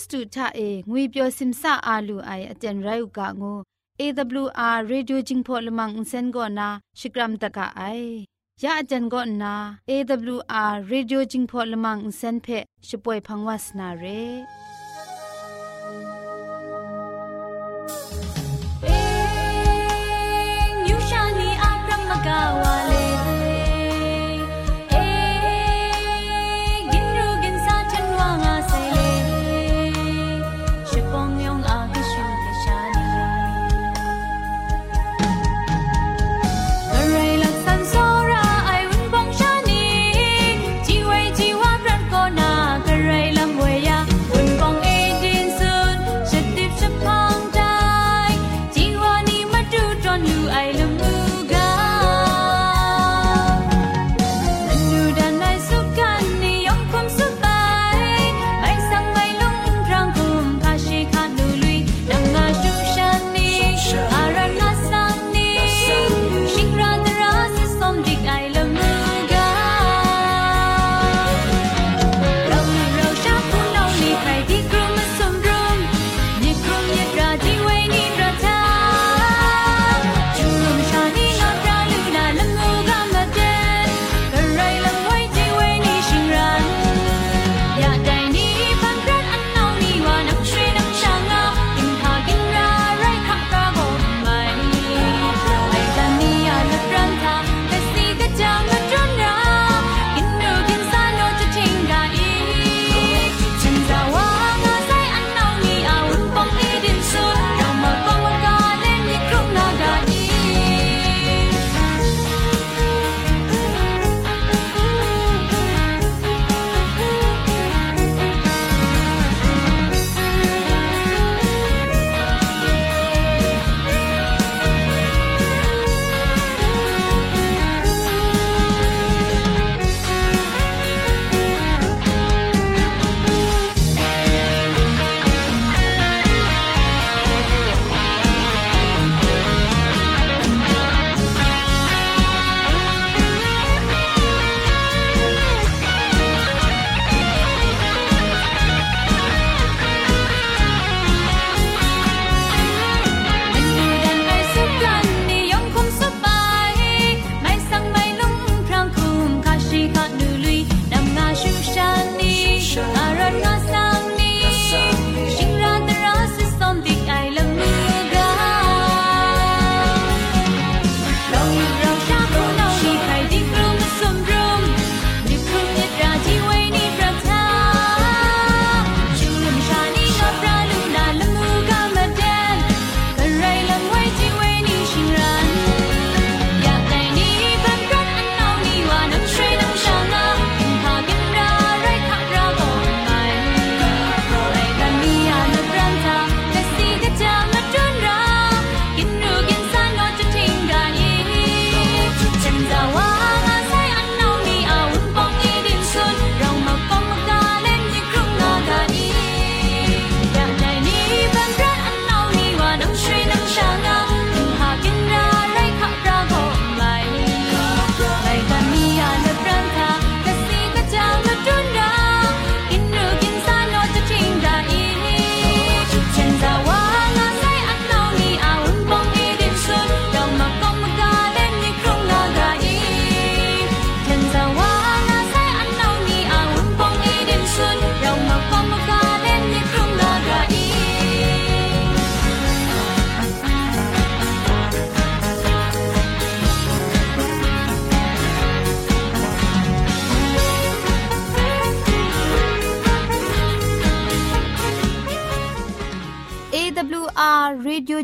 စ္စတုထအေငွေပြောစိမဆာအာလူအိုင်အတန်ရိုက်ကငို AWR Radio Jingpho Lamang Unsen go na Shikram taka ai ya ajan go na AWR Radio Jingpho Lamang Unsen phe shipoi phangwas na re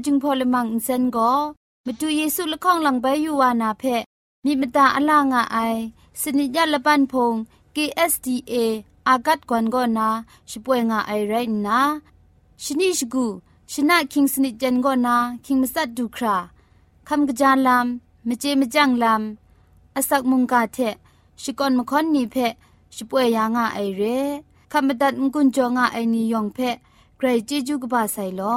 จึงพอลมังเซนก็มาดูเยซูละข้องหลังใบยูวานาเพะมีมตาอลางอ้ายสนิยาละปันพง KSDA อากัดกวนกอนาช่วยงาไอไรนะชนิชกูชนะคิงสนิจันกอนาคิงมัสัดดูคราคำกระจายลำมเจมจังลำอาศักมุงกาเทชิกอนมคอนนีเพช่วยยางาไอเร่คำบัดมุงกุนจงาไอนิยองเพะใครเจจูกบาไซลอ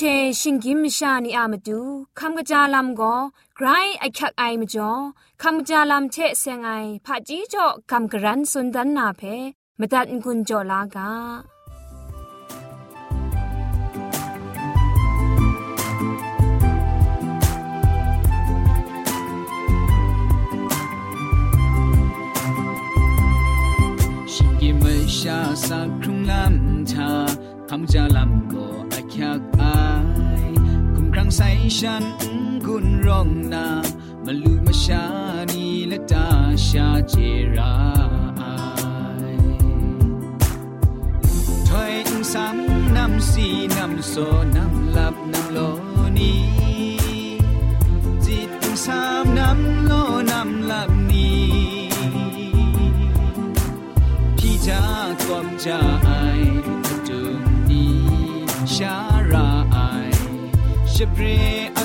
เชชิงกิมชานีอามาดูคำกระจาลำก็ไกรไอคักไอมาจ่อคำกระจาลำเชเซงไอผาจีจ่อคำกระรันสุนดันนาเพมตัดกุญจ่อลากาชิงกิมชาสักครุงลำชาคำจาลำก็คักอคุมครั้ง ใส่ฉันคุณร้องนามาลูมาชานีและตาชาเจราอายถอยสังนำสีนำโซนำหลับนำโลนีจิตสามน้ำโลน้ำลับนี้พี่จากอบจะไอจุ ชเปรอั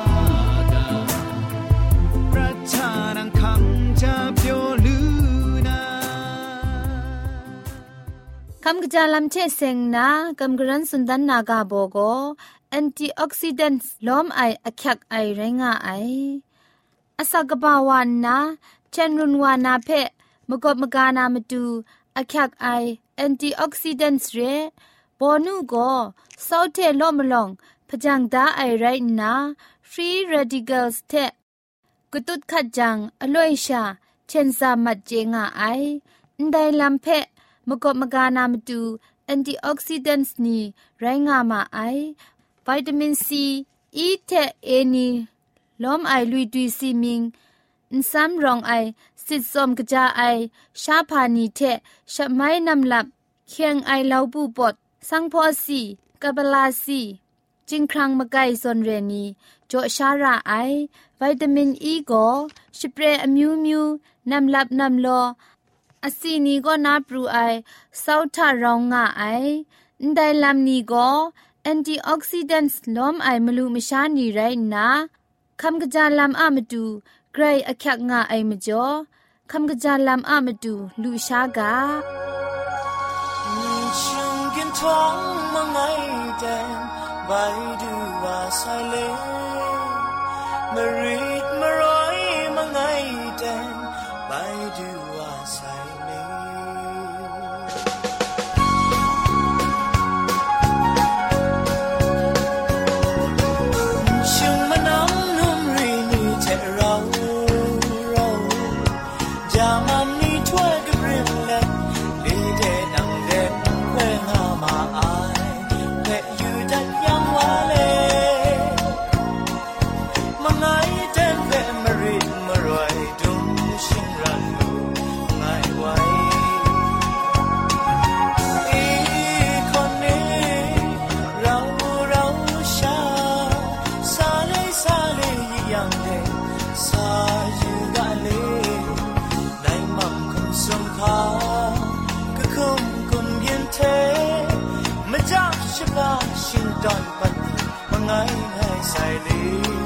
ำกระจายลำเชเซงนะกำกรันสุนดันนากาโบโกแอนตี้ออกซิเดนต์ล้อมไออักยักไอไรงาไออาศักบาวันนะเชนรุนวานาเพมกบมกานามาดูอักยักไอแอนตี้ออกซิเดนต์เรบอนูโกซาวเทล้อมลองพจังดาไอไรนะฟรีเรดิเคิลส์เทกุตุดขัดจังอลอยชาเชนซามัดเจงาไอ มกบมกานามดูแอนตี้ออกซิเดนต์นี่ไรงามาไอวิตามินซีอีเทเอนีล้อมไอลุยดุยซีมิงอินซัมรองไอสิทซอมกะจาไอชาพานีเทชะไม้นำลับเคียงไอลาบูปดสังพอซีกะบลาซีจิงครังมะไกซอนเรนีจอชาราไอวิตามินอีก็สเปรย์มิวมิวนำลับนำลอ အစီနီကိုနာပရူအိုင်စောက်ထရောင်းငါအိုင်အန်ဒိုင်လမ်နီကိုအန်တီအောက်ဆီဒန့်စ်လုံးအိုင်မလူမရှာနီရိုင်နာคำกระจาลำอามาดูไกรอคักงาไอมาจ่อคำกระจาลำอามาดูลูชากา ฉันกินท้องมังไงแดงใบดูว่าใส่เลมารีดมาร้อยมังไงแดงใบดู ရှင်တိုင်းပတ်မငိုင်းငိုင်းဆိုင်လေး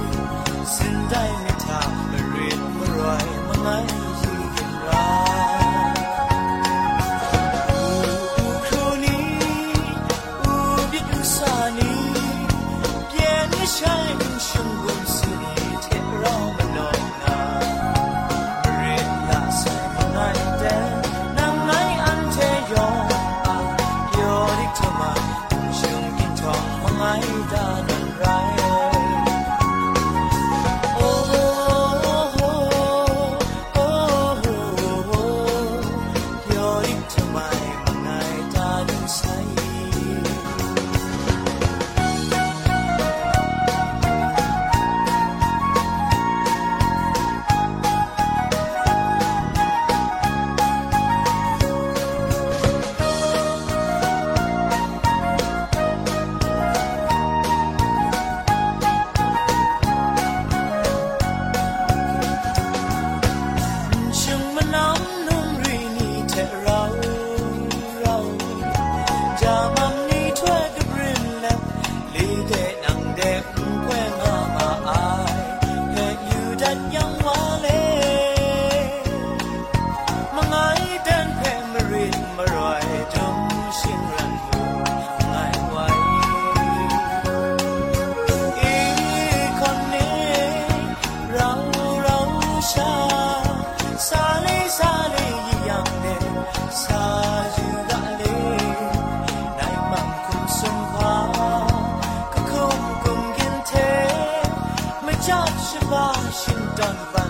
下十八，心肝นบ้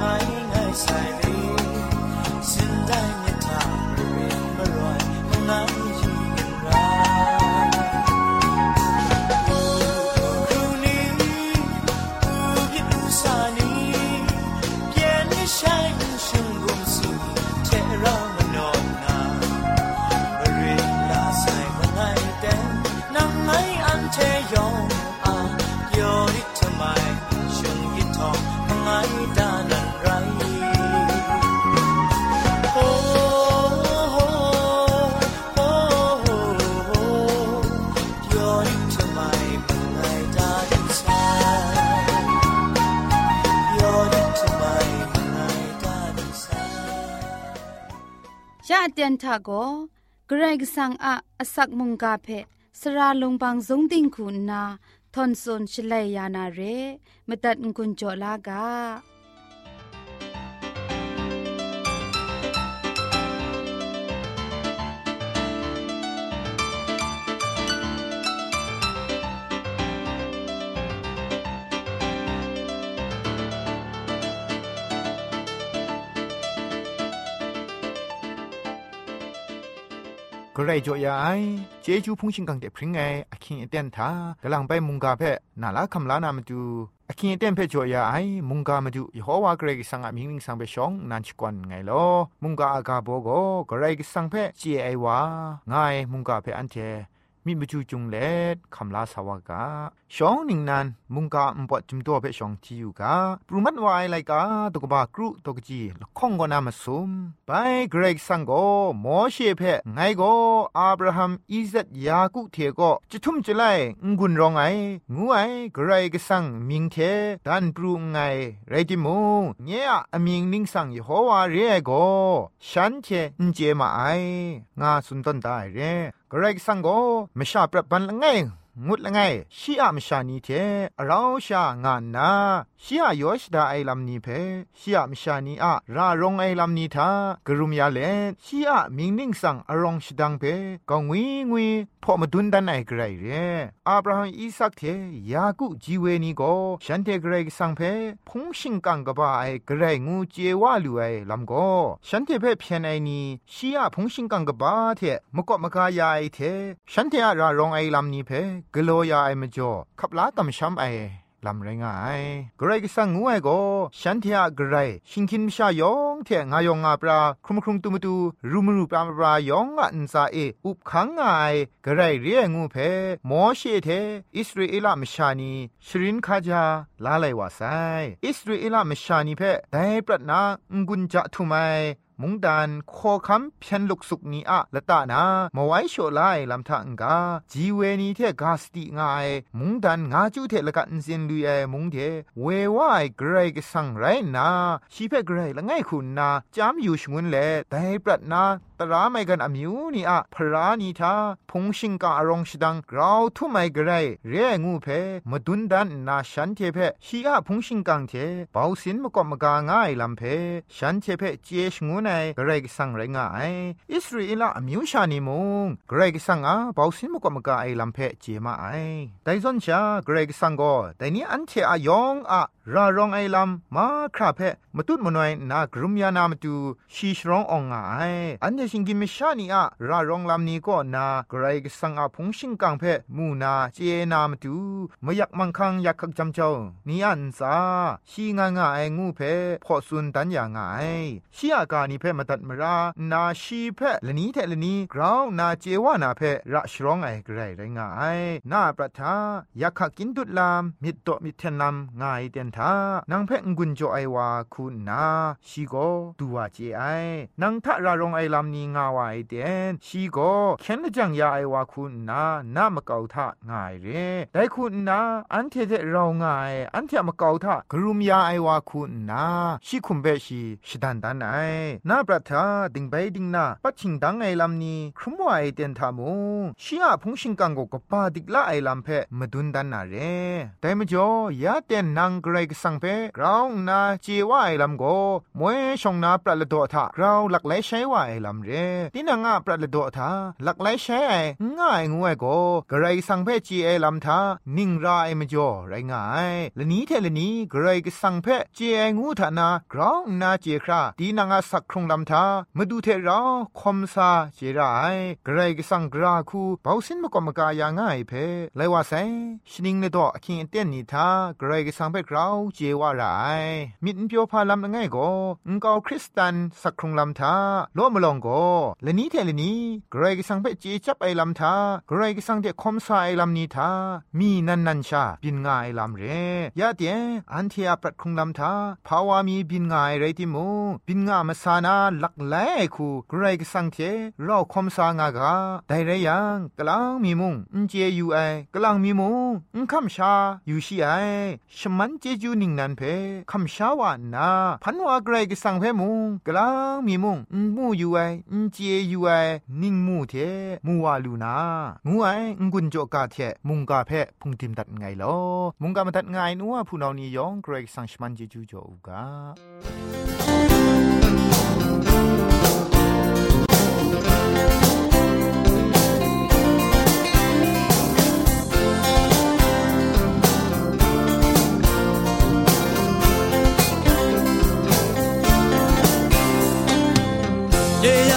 爱งฉั เตียนทาโกเกรกสังอะอสักมุงกาเพสระลงบางสงติงคุณนาทอนซนชลัยยานาเรมตัดกุญจลากา ไรจ่อยายเจจูพุงชิงกังเดพริ้งไงอคิงเตียนทากำลังไปมุงกาเพนาลาคำลานามาดูอคิงเตียนเพจ่อยายมุงกามาดูยโฮวาเกรกสังอามิงมิงสังเปชองนันชกวนไงลอมุงกาอากาโบโกกระไรสังเพเจไอวาไงมุงกาเพอันเท มิมจูจุงเลดคำลาสาวกาชองนิงนันมุงกาอุปจุมตัวเพชองที่อยู่กาปรุมัดวายไลกาตกบากรุตกจีละข้องก็นามาซุมไปเกรกสังโกโมเชเพไงโกอับราฮัมอิซัดยากุเทโกจะทุ่มจะไลงุนรองไองูไอเกรกสังมิงเทดันปรุงไงไรติมูเนี่ยอมิงนิงสังยโฮวาเรโกฉันเทนเจมาไองาสุนตันได้เรกรกสังโกไม่ชาปรับบันละไง งุดละไงชีอะมชานีเทเราชางานนาชีอะยอชดาไอลัมนีเพชีอะมชานีอะรารองไอลัมนีทากรุมยาเลชีอะมิงนิ่งสังอรองชดังเพกงวีงวีพอมาดุนดันไอกรเรอับราฮัมอีสักเทยากุจีเวนีโกฉันเทกรสังเพพงชิงกังกบาไอกรงูเจวาลูไอลัมโกฉันเทเพเพียนไอนีชีอะพงชิงกังกบาเทมกอมกายาไอเทฉันเทอะรารองไอลัมนีเพกโลยาไอมจ่อขับลาตำช้ำไอลำไรงายกรกสังงวยโกฉันเทียกรายชิงคินมชายองเทงายองอาปราครุมครุมตุมตูรุมรูปามปรายองอันซาเออุบขังงายกรเรียงูเพมอเชเทอิสราเอลมชานีชรินคาจาลาไลวาไซอิสราเอลมชานีเพไดปรนางกุญจะทุไม มุงดานโคคำเพียนลุกสุกนี้อะละตานามาไว้โชไลลำทางกาจีเวนีเทกาสติงายมุงดานงาจูเทละกันเซนลุยมุงเทเววายเกรกสังไรนาชีเพเกรละไงคุณนาจามอยู่ชงุนเลแต่ปรัดนาตราไม่กันอมิวนี่อะพรานีทาพงชิงกาอรองชดังกราวทุไม่กระไรเรงูเพมดุนดันนาฉันเทเพชีอะพงชิงกังเทเบาสินมกอมกาง่ายลำเพฉันเทเพเจชงูไนกระไรสังไรง่ายอิสราเอลอมิวชานิมงเกระไรสังอาเบาสินมกอมกาไอลำเพเจมาไอไดซอนชาเกระไรสังก็แต่นี้อันเทอายองอะรารองไอลำมมาคราเพมตุดมนวยนากรุมยานามตูชีชรององไงอันเดชิงกิมชานีอะรารองลำนี้ก็นาเกรกสังอาพงชิงกังเพมูนาเจนามตูมยักมังคังยักขักจำเจ้านี่อันซาชีงางาไองูเพพอสุนตันยางไงชีอากานีเพมาตัดมรานาชีเพละนี้แทละนี้กราวนาเจวานาเพระชรองไอไกรไรงายนาประทายักขักกินดุดลามมิดโตมิเทนลามง่ายเตียนทานางเพงกุนจไอวาคุณนาชีโกตัวเจไอนางทะรารองไอลำนี้งาวาไอเดนชีโกเข็นจังยาไอวาคุณนานามะเกาทะง่ายเรได้คุณนาอันเทเทเราง่าย อันเทมะเกาทะกรุมยาไอวาคุณนาชีคุมเบชีชิดันดันไอนาปรัทาดิงไปดิงนาปัจฉิงดังไอลำนี้ครุมวาไอเดนทามุชีอาพงชิงกังโกกปาดิกละไอลำเพมดุนดันนาเรแต่มจ่อยาเตนนางเกรกสังเพกราวนาจีว่าไอลำโกมวยชงนาปรัละโดทากราวหลักไหลใช้ว่าไอลำเรตินางาปรัละโดทาหลักไหลใช้ไอง่ายงวยโกกระไรสังลำทารมายละนี้เทละนี้กระไรก็สังเจราวนาเจครงาสักรงลำทามาดูเทราคอมซาเจรากระไรกสังกราคูเบาสินมกมกายาง่ายเพไลว่าไซชนิงเลดออคิงเตียนนีทากระไรกสังเพกราวเจว่าไรมิดเปียวพาลำง่ายก็งกาวคริสตันสักครงลำทาโลมลองก็และนี้เทลนี้เกรกสังเพจีจับไอลำทาเกรกสังเดคมซาไอลำนี้ทามีนันนันชาบินง่ายลำเรยาเดียอันเทียปรัดครงลำทาภาวามีบินง่ายไรติมูบินง่ามาสานานาลักไลคูไกรก็สังเทเราคมสางากาไดเรยังกลางมีมุงอุเจยูไอกลางมีมุงอุคัมชาอยู่ชีไอชมันเจจูนิงนันเพคัมชาวานาพันวาไกรก็สังเพมุงกลางมีมุงอุมูยูไออุเจยูไอนิงมูเทมูวาลูนางูไออุกุนโจกาเทมุงกาเพพุงติมตัดไงลอมุงกามาตัดไงนัวผู้นานียองไกรกสังชมันเจจูโจอูกา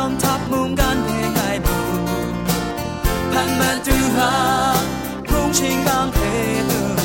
ฉันนาจอมทับมุงการเพล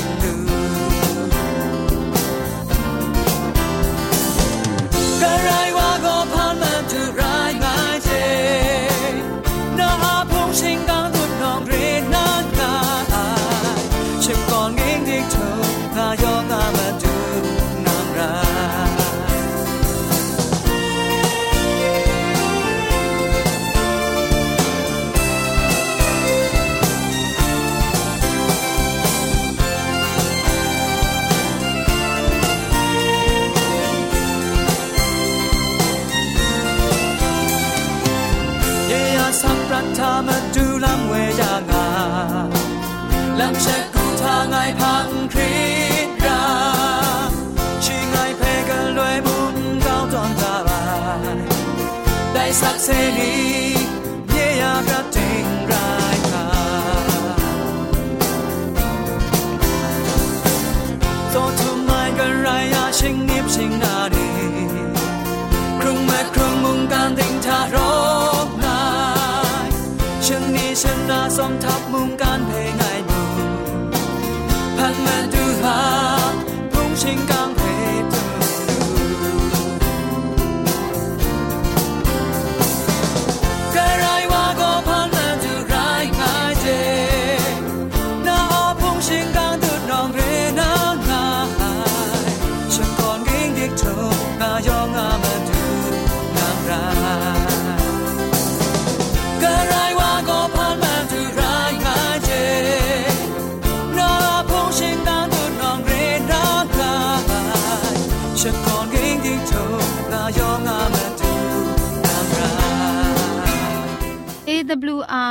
นนา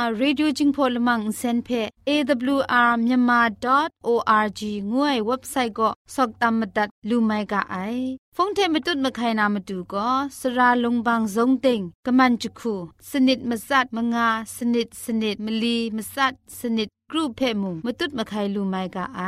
AWR Radio Jingpo Lamang Insen phe AWR Myanmar.org งวยเว็บไซต์ก็สอกตามมดัดลูไมกะไอฟงเทมตุดมะไคนามาดูก็สราลงบางซงเต็งกะมันจุคูสนิดมะสัดมะงาสนิดสนิดมะลีมะสัดสนิดกรุเพมุงมะตุดมะไคลูไมกะไอ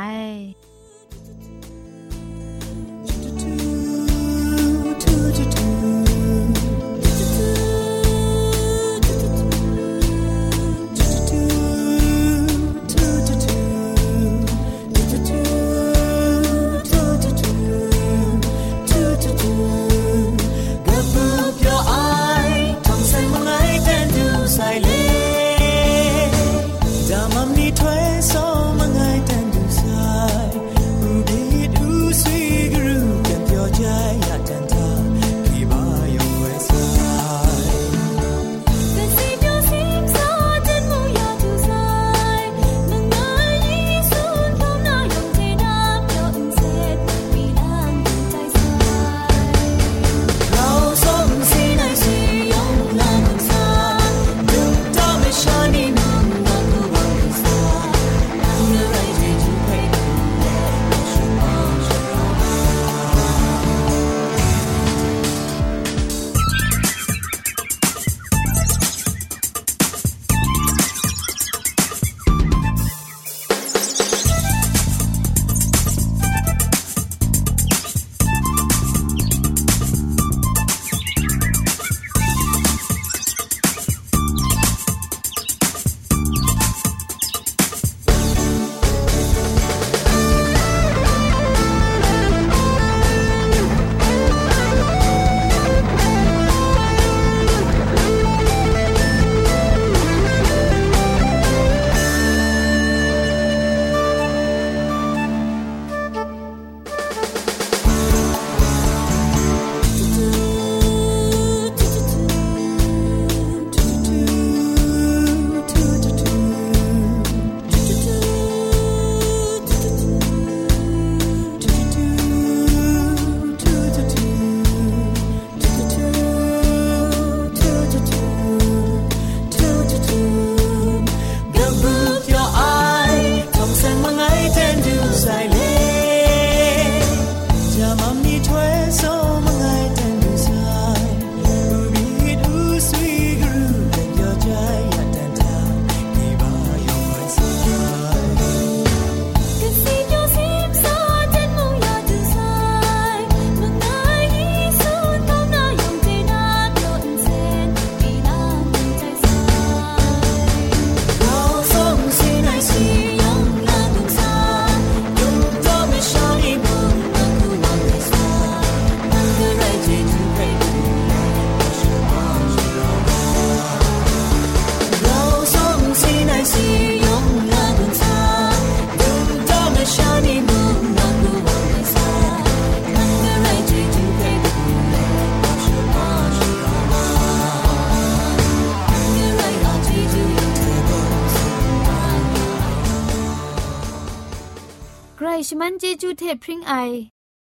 เจพริงไอ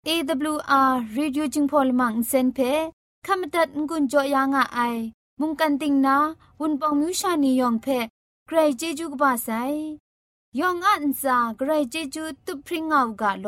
AWR Reducing Polymer เซนเพขมตัดงุนจอยางอ้ายมุงกันติงนาวุนปองมิวชานียองเพใครเจจูกบาไซยองอันซาใครเจจูตุพริงเอากาโล